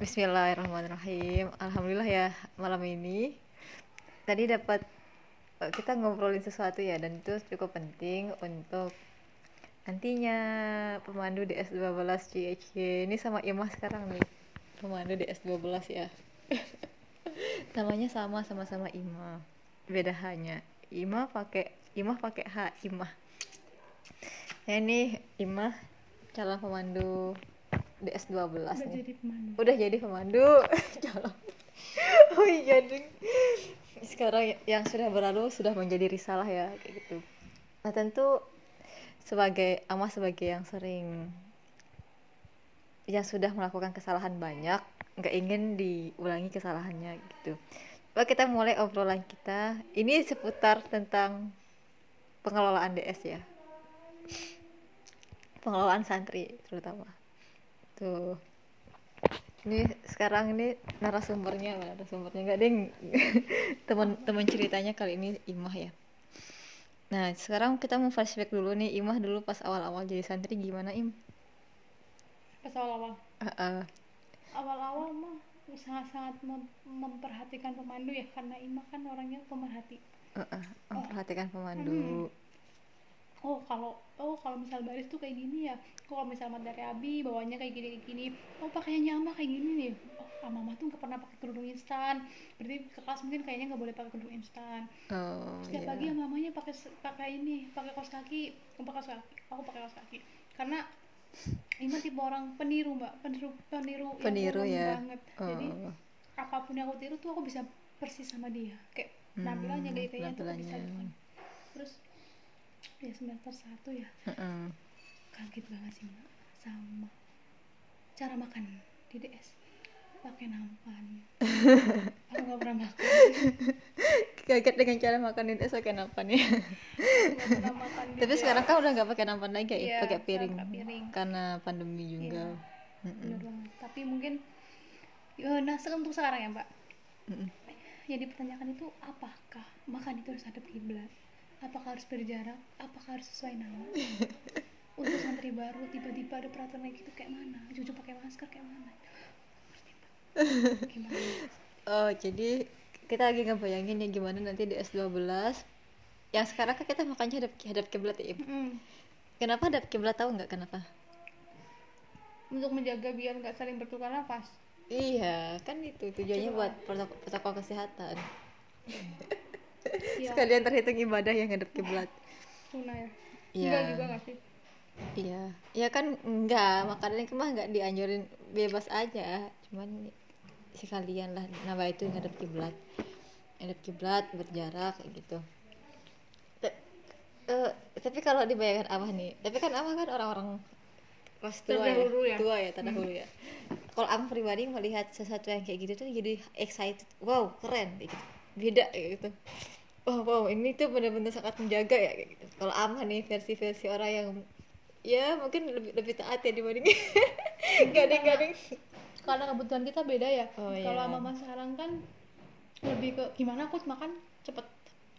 Bismillahirrahmanirrahim. Alhamdulillah ya malam ini. Tadi dapat eh, kita ngobrolin sesuatu ya dan itu cukup penting untuk nantinya pemandu di S12 CHY ini sama Imah sekarang nih pemandu di S12 ya. Namanya sama sama-sama Imah. Beda hanya. Imah pakai Imah pakai H Imah. Ya ini Imah calon pemandu di S12 udah nih. jadi pemandu. Udah jadi pemandu. Calon oh iya ding. Sekarang yang sudah berlalu sudah menjadi risalah ya kayak gitu. Nah tentu sebagai ama sebagai yang sering yang sudah melakukan kesalahan banyak nggak ingin diulangi kesalahannya gitu. Coba kita mulai obrolan kita. Ini seputar tentang pengelolaan DS ya. Pengelolaan santri terutama tuh. Ini sekarang ini narasumbernya narasumbernya nggak ding teman teman ceritanya kali ini Imah ya. Nah sekarang kita mau flashback dulu nih. Imah dulu pas awal-awal jadi santri gimana Im? Pas awal-awal? Ah, ah. awal-awal mah sangat-sangat mem- memperhatikan pemandu ya karena Ima kan orangnya pemerhati. Ah, ah. memperhatikan pemandu oh kalau oh kalau misal baris tuh kayak gini ya. Kalau misal materi abi bawahnya kayak gini kayak gini. Oh pakaiannya ama kayak gini nih. Oh ama mah tuh nggak pernah pakai kerudung instan. Berarti ke kelas mungkin kayaknya nggak boleh pakai kerudung instan. Oh setiap iya. pagi sama mamanya pakai pakai ini pakai kaos kaki. Aku pakai kaos kaki? Aku pakai kaos kaki. Karena Ima tipe orang peniru mbak. Peniru peniru Peniru ya. banget. Jadi oh. apa pun yang aku tiru tuh aku bisa persis sama dia. Kayak Hmm, penampilannya gaya-gayanya tuh aku bisa gitu. terus ya semester satu ya Heeh. kaget banget sih mbak sama cara makan di DS pakai nampan aku nggak pernah makan kaget dengan cara makanin es pakai nampan ya makan di tapi DS. sekarang kan udah nggak pakai nampan lagi ya Iya, pakai piring piring. karena pandemi juga. Mm-mm. bener banget tapi mungkin ya, nah untuk sekarang ya mbak Mm-mm. yang dipertanyakan itu apakah makan itu harus hadap kiblat apakah harus berjarak apakah harus sesuai nama untuk santri baru tiba-tiba ada peraturan kayak gitu kayak mana jujur pakai masker kayak mana gimana Oh, jadi kita lagi ngebayangin ya gimana nanti di S12 yang sekarang kan kita makannya hadap hadap kiblat ya. Mm-mm. Kenapa hadap kiblat tahu nggak kenapa? untuk menjaga biar nggak saling bertukar nafas Iya, kan itu tujuannya buat protokol, protokol kesehatan. Iya. Sekalian terhitung ibadah yang hadap kiblat. Tuna ya Iya. enggak juga nggak sih Iya, ya kan enggak, makanan itu mah enggak dianjurin bebas aja, cuman sekalian lah nama itu ngadep kiblat. Ngadep kiblat berjarak gitu. Te- eh, tapi kalau dibayangkan Amah nih, tapi kan Amah kan orang-orang kelas tua ya, ya. tua ya, terdahulu ya. Kalau Amah pribadi melihat sesuatu yang kayak gitu tuh jadi excited, wow keren, gitu. Beda kayak gitu. Wow, wow, ini tuh benar-benar sangat menjaga ya kayak gitu. Kalau Amah nih versi-versi orang yang ya mungkin lebih lebih taat ya dibanding gading-gading karena kebutuhan kita beda ya. Oh, kalau iya. mama sekarang kan lebih ke gimana aku makan? Cepet.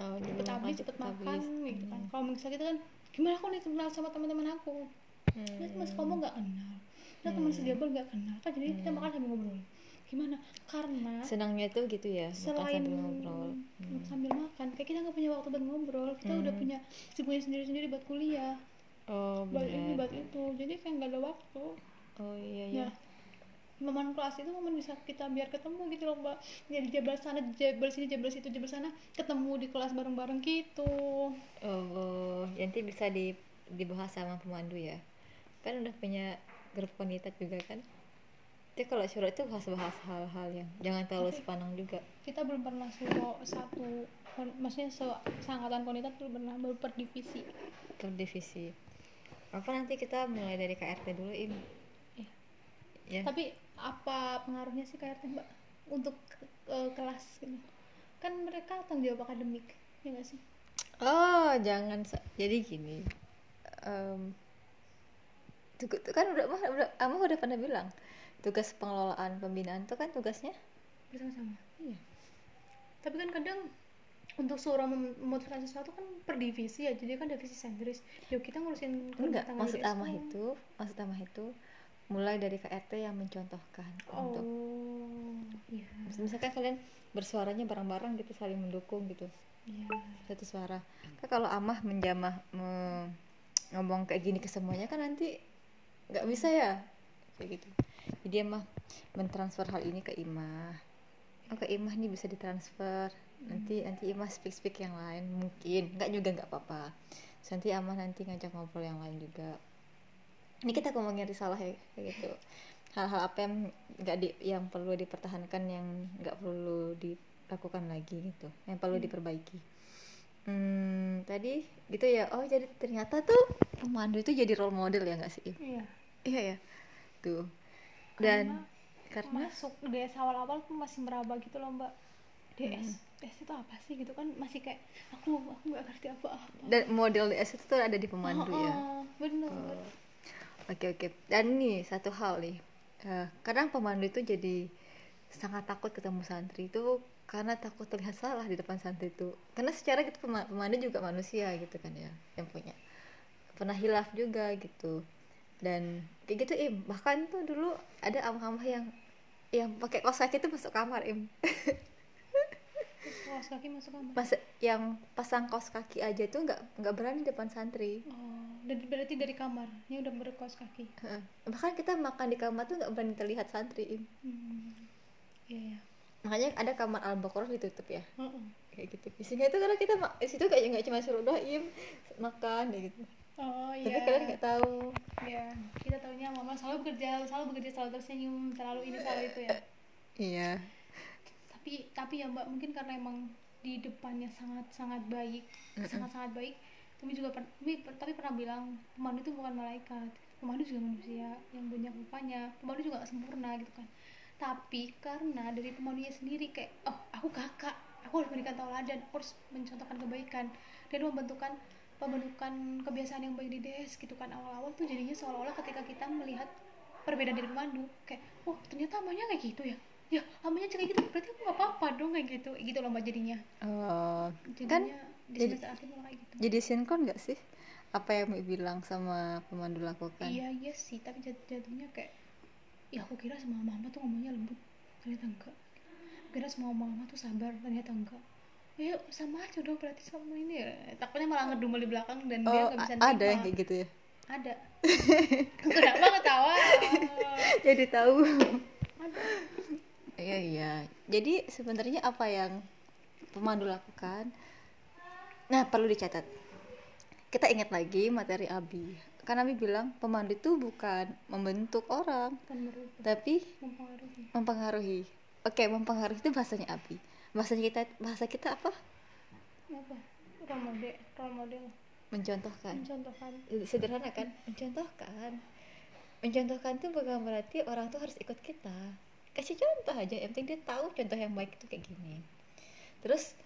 Oh, cepet habis cepet makan gitu kan. Kalau misalnya kita kan gimana aku nih kenal sama teman-teman aku? Hmm. terus mas kamu nggak kenal? Terus teman sejabel nggak kenal? Kan jadi kita makan sambil ngobrol gimana? Karena senangnya tuh gitu ya makan selain sambil ngobrol Hmm. sambil makan kayak kita nggak punya waktu buat ngobrol kita udah punya sibuknya sendiri-sendiri buat kuliah. Oh buat ini buat itu. Jadi kayak nggak ada waktu. Oh iya iya. Nah, momen kelas itu momen bisa kita biar ketemu gitu loh mbak. Jadi jabal sana jabal sini jabal situ jabal sana ketemu di kelas bareng-bareng gitu. Oh, oh. nanti bisa di dibahas sama pemandu ya. Kan udah punya grup komunitas juga kan tapi kalau suruh itu bahas-bahas hal-hal yang jangan terlalu sepanang juga. kita belum pernah suruh satu maksudnya se- seangkatan komunitas belum pernah baru per divisi. Per divisi. Apa nanti kita mulai dari KRT dulu im? Iya. ya. Tapi apa pengaruhnya sih KRT mbak? Untuk ke- ke- kelas gitu. Kan mereka tanggung jawab akademik ya nggak sih? Oh, jangan jadi gini. Em, tuh, tuh kan udah udah Amah udah pernah bilang tugas pengelolaan pembinaan itu kan tugasnya? Bersama-sama. Iya. Tapi kan kadang untuk mem- memutuskan sesuatu kan per divisi ya jadi kan divisi sentris. Yuk kita ngurusin enggak maksud Amah itu maksud Amah itu mulai dari KRT yang mencontohkan untuk oh iya. misalkan kalian bersuaranya bareng-bareng gitu saling mendukung gitu. Iya. Satu suara. Kan kalau amah menjamah me- ngomong kayak gini ke semuanya kan nanti nggak bisa ya? Kayak gitu jadi amah mentransfer hal ini ke imah. Oh ke imah nih bisa ditransfer. Nanti nanti imah speak speak yang lain mungkin. Nggak juga nggak apa-apa. Terus nanti amah nanti ngajak ngobrol yang lain juga. Ini kita ngomongin risalah ya kayak gitu. Hal-hal apa yang nggak di yang perlu dipertahankan yang nggak perlu dilakukan lagi gitu. Yang perlu diperbaiki. Hmm, tadi gitu ya. Oh jadi ternyata tuh pemandu itu jadi role model ya nggak sih iya. Iya ya? Tuh dan karena masuk DS awal-awal tuh masih meraba gitu loh mbak. DS DS itu apa sih gitu kan masih kayak aku aku nggak ngerti apa-apa. Dan model DS itu tuh ada di pemandu Oh, ya oh, bener. Oke oke. Dan nih satu hal nih, Eh, kadang pemandu itu jadi sangat takut ketemu santri itu karena takut terlihat salah di depan santri itu. Karena secara gitu pema- pemandu juga manusia gitu kan ya, yang punya. Pernah hilaf juga gitu. Dan kayak gitu im. Bahkan tuh dulu ada amah-amah yang yang pakai kaos kaki itu masuk kamar im. kaos kaki masuk kamar Pas yang pasang kaos kaki aja tuh nggak nggak berani depan santri. oh dan berarti dari kamar ini udah berkaos kaki Heeh. Bahkan kita makan di kamar tuh nggak berani terlihat santri im. hmm. iya ya makanya ada kamar al baqarah ditutup ya Heeh. kayak gitu isinya itu karena kita di situ kayak nggak cuma suruh doim makan kayak gitu oh tapi iya kalian nggak tahu Iya, kita taunya mama selalu bekerja, selalu bekerja, selalu tersenyum, selalu ini, selalu itu ya. iya Tapi tapi ya mbak, mungkin karena emang di depannya sangat sangat baik, sangat sangat baik. Kami juga per, Umi per- tapi pernah bilang pemandu itu bukan malaikat, pemandu juga manusia yang banyak rupanya, pemandu juga gak sempurna gitu kan. Tapi karena dari pemandunya sendiri kayak, oh aku kakak, aku harus memberikan tauladan, aku harus mencontohkan kebaikan dan membentukkan pembentukan kebiasaan yang baik di DS gitu kan awal-awal tuh jadinya seolah-olah ketika kita melihat perbedaan dari pemandu kayak oh ternyata amanya kayak gitu ya? Ya amanya kayak gitu berarti aku gak apa-apa dong kayak gitu gitu loh mbak jadinya. Oh, jadinya kan di jadi- kayak gitu. jadi sinkron nggak sih? Apa yang Mi bilang sama pemandu lakukan? Iya iya sih tapi jat- jatuhnya kayak ya aku kira semua mama tuh ngomongnya lembut ternyata enggak. Aku kira semua mama tuh sabar ternyata enggak ya sama aja dong berarti sama ini ya. Takutnya malah ngedumel di belakang dan dia oh nggak bisa ada yang kayak gitu ya? Ada. Kenapa ketawa jadi tahu. Ada. Iya iya. Jadi sebenarnya apa yang pemandu lakukan? Nah perlu dicatat. Kita ingat lagi materi Abi. Karena Abi bilang pemandu itu bukan membentuk orang tapi mempengaruhi. mempengaruhi. Oke mempengaruhi itu bahasanya Abi bahasanya kita bahasa kita apa? Apa? Role model role model mencontohkan. Mencontohkan sederhana kan? Mencontohkan. Mencontohkan itu bukan berarti orang tuh harus ikut kita. Kasih contoh aja yang penting dia tahu contoh yang baik itu kayak gini. Terus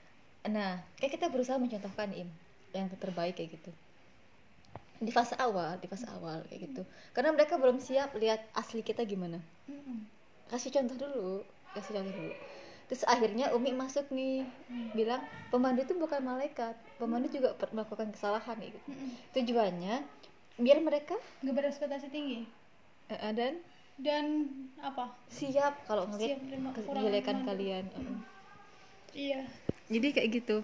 nah kayak kita berusaha mencontohkan im yang terbaik kayak gitu. Di fase awal di fase awal kayak gitu. Karena mereka belum siap lihat asli kita gimana. Kasih contoh dulu kasih contoh dulu terus akhirnya Umi masuk nih bilang pemandu itu bukan malaikat pemandu juga melakukan kesalahan gitu tujuannya biar mereka nggak berekspektasi tinggi. Eh, eh, dan dan apa? siap kalau kekurangan kejelekan kalian Eh. iya. Jadi kayak gitu.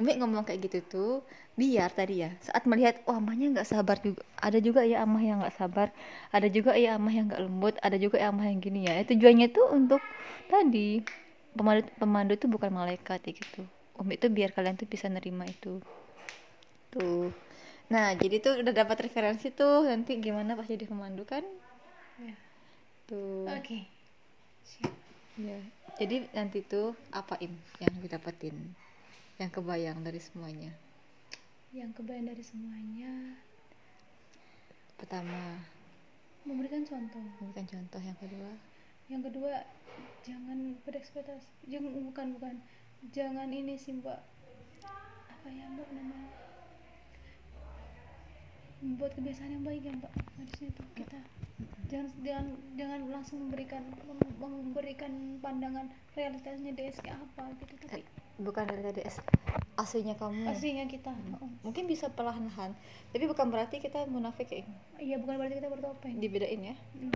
Umi ngomong kayak gitu tuh biar tadi ya saat melihat oh amahnya nggak sabar juga ada juga ya amah yang nggak sabar ada juga ya amah yang nggak lembut ada juga ya amah yang gini ya tujuannya tuh untuk tadi pemandu pemandu itu bukan malaikat ya gitu. Umi itu biar kalian tuh bisa nerima itu. Tuh. Nah jadi tuh udah dapat referensi tuh. Nanti gimana pas jadi pemandu kan? Ya. Tuh. Oke. Siap. Ya, jadi nanti tuh apa im yang didapetin, yang kebayang dari semuanya. yang kebayang dari semuanya. Pertama, memberikan contoh. Memberikan contoh. Yang kedua, yang kedua jangan berekspektasi. Jangan bukan bukan. Jangan ini sih mbak. Apa ya mbak namanya? Membuat kebiasaan yang baik ya mbak. Harusnya itu kita jangan jangan jangan langsung memberikan mem- memberikan pandangan realitasnya DS kayak apa gitu tapi bukan dari as- aslinya kamu. Aslinya kita. Mungkin bisa perlahan-lahan tapi bukan berarti kita munafik ya iya bukan berarti kita bertopeng. Dibedain ya. Hmm.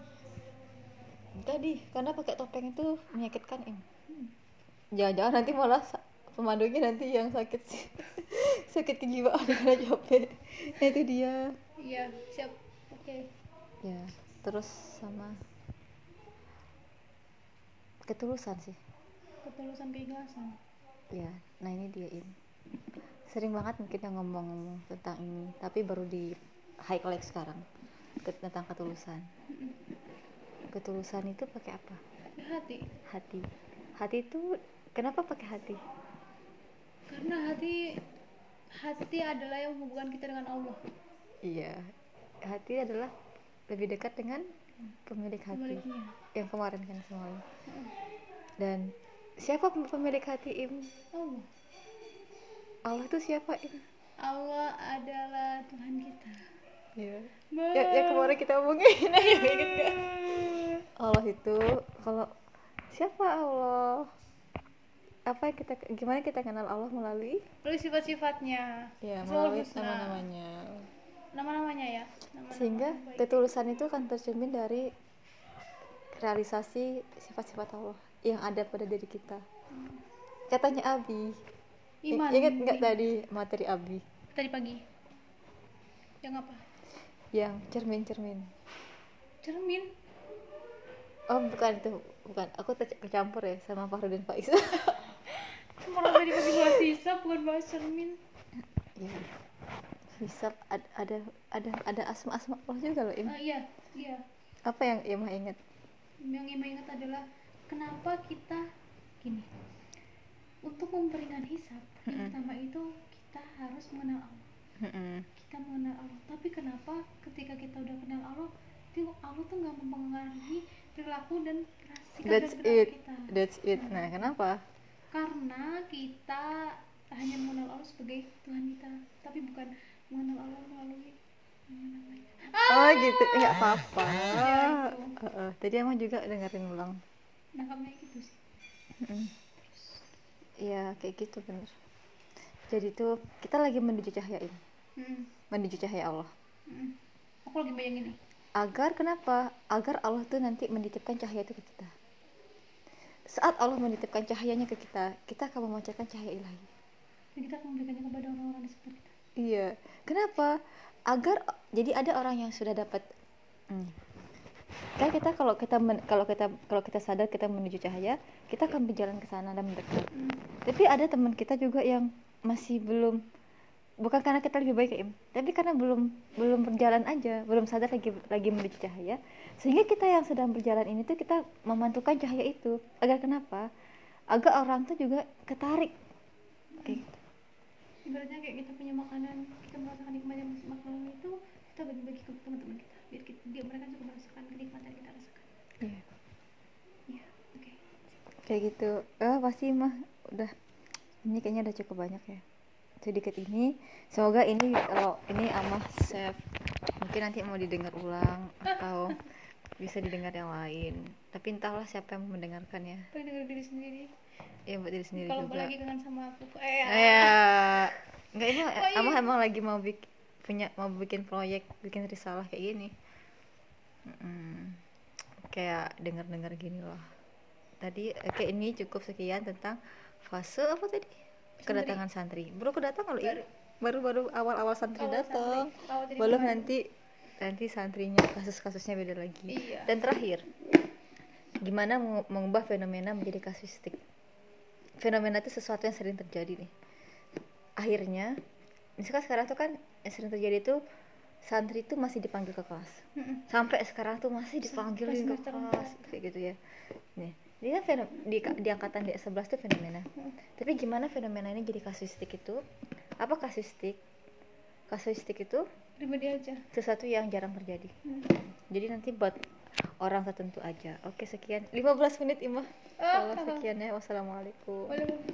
Tadi karena pakai topeng itu menyakitkan im. Hmm. jangan-jangan nanti malah pemandunya nanti yang sakit sih. Sakit kejiwaan karena capek nah itu dia. Iya siap. Oke. Ya terus sama ketulusan sih. Ketulusan keikhlasan. Ya nah ini dia im. Sering banget mungkin yang ngomong-ngomong tentang ini tapi baru di highlight sekarang tentang ketulusan. Ketulusan itu pakai apa? Hati. Hati. Hati itu kenapa pakai hati? Karena hati hati adalah yang menghubungkan kita dengan Allah. Iya. Hati adalah lebih dekat dengan pemilik hati. Pemiliknya. Yang kemarin kan semalam dan siapa pem- pemilik hati im? Allah. Allah itu siapa im? Allah adalah Tuhan kita. Ya ya, ya kemarin kita omongin. Inget gak Allah itu kalau siapa Allah? Apa yang kita gimana kita kenal Allah melalui? Lalu sifat-sifatnya. Ya melalui nama-namanya. Nama-namanya ya? Nama-nama sehingga ketulusan itu akan tercermin dari realisasi sifat-sifat Allah yang ada pada diri kita. Katanya Abi. Iman. ingat nggak tadi materi Abi? Tadi pagi. Yang apa? Yang cermin-cermin. Cermin oh bukan itu bukan. Aku ter- kecampur ya sama Fahrudin Faiz. Orang tadi pagi bahas hisap bukan bahas cermin. Ya hisap ad- ada ada ada asma-asma Allah juga loh Im. Ah, iya iya. Apa yang Imah ingat? Yang Ima ingat adalah kenapa kita gini? Untuk memperingan hisap yang Mm-mm. pertama itu kita harus mengenal Allah. Kita mengenal Allah. Tapi kenapa ketika kita udah kenal Allah itu Allah tuh nggak mempengaruhi perilaku dan sikap dan that's perilaku it. kita. That's it. Nah kenapa? Karena kita hanya mengenal Allah sebagai Tuhan kita tapi bukan mengenal Allah melalui oh gitu. Nggak apa-apa. Ya, itu. Heeh, tadi emang juga dengerin ulang. Nangkapnya gitu sih. Mm. Iya kayak gitu bener. Jadi tuh kita lagi menuju cahaya ini. Mm, menuju cahaya Allah. Mm. aku lagi bayangin nih agar kenapa? Agar Allah tuh nanti menitipkan cahaya itu ke kita. Saat Allah menitipkan cahayanya ke kita kita akan memancarkan cahaya ilahi. Dan kita akan memberikannya kepada orang-orang di sekitar kita. Iya. Kenapa? Agar jadi ada orang yang sudah dapat hmm. kan kita kalau kita men- kalau kita kalau kita sadar kita menuju cahaya kita akan berjalan ke sana dan mendekat Mm, tapi ada teman kita juga yang masih belum bukan karena kita lebih baik Im. Tapi karena belum belum berjalan aja belum sadar lagi lagi menuju cahaya. Sehingga kita yang sedang berjalan ini tuh kita memantulkan cahaya itu. Agar kenapa? Agar orang tuh juga ketarik. Kayak gitu. ibaratnya kayak kita punya makanan kita merasakan nikmatnya makanan itu kita bagi-bagi ke teman-teman kita. Biar kita, dia mereka juga merasakan kenikmatan yang kita rasakan. Iya. iya oke. Kayak gitu. Eh pasti mah udah ini kayaknya udah cukup banyak ya sedikit ini. Semoga ini kalau ini amah save. Mungkin nanti mau didengar ulang atau bisa didengar yang lain. Tapi entahlah siapa yang mau mendengarkan ya. Paling dengar diri sendiri. Ya buat diri sendiri kalau juga. lagi kangen sama aku eh. Ya nggak ini Oh, iya. amah emang lagi mau bikin punya mau bikin proyek bikin risalah kayak gini. Mm-mm. kayak dengar-dengar gini loh. Tadi oke ini cukup sekian tentang fase apa tadi kedatangan santri. Baru kedatangan loh baru baru awal-awal santri Awal datang. santri, awal jadi belum baru. nanti nanti santrinya kasus-kasusnya beda lagi. Iya. dan terakhir gimana mengu- mengubah fenomena menjadi kasuistik fenomena itu sesuatu yang sering terjadi nih. Akhirnya misalkan sekarang tuh kan yang sering terjadi itu santri itu masih dipanggil ke kelas. Sampai sekarang tuh masih dipanggilin ke kelas kayak gitu ya. Nih ini kan fenom- di, di angkatan di 11 tuh fenomena. Tapi gimana fenomena ini jadi kasuistik itu? Apa kasuistik? Kasuistik itu pribadi aja. sesuatu yang jarang terjadi. Hmm. jadi nanti buat orang tertentu aja. Oke sekian. 15 menit imah. Ah, Kalau sekian ya. Wassalamualaikum. Waalaikumsalam.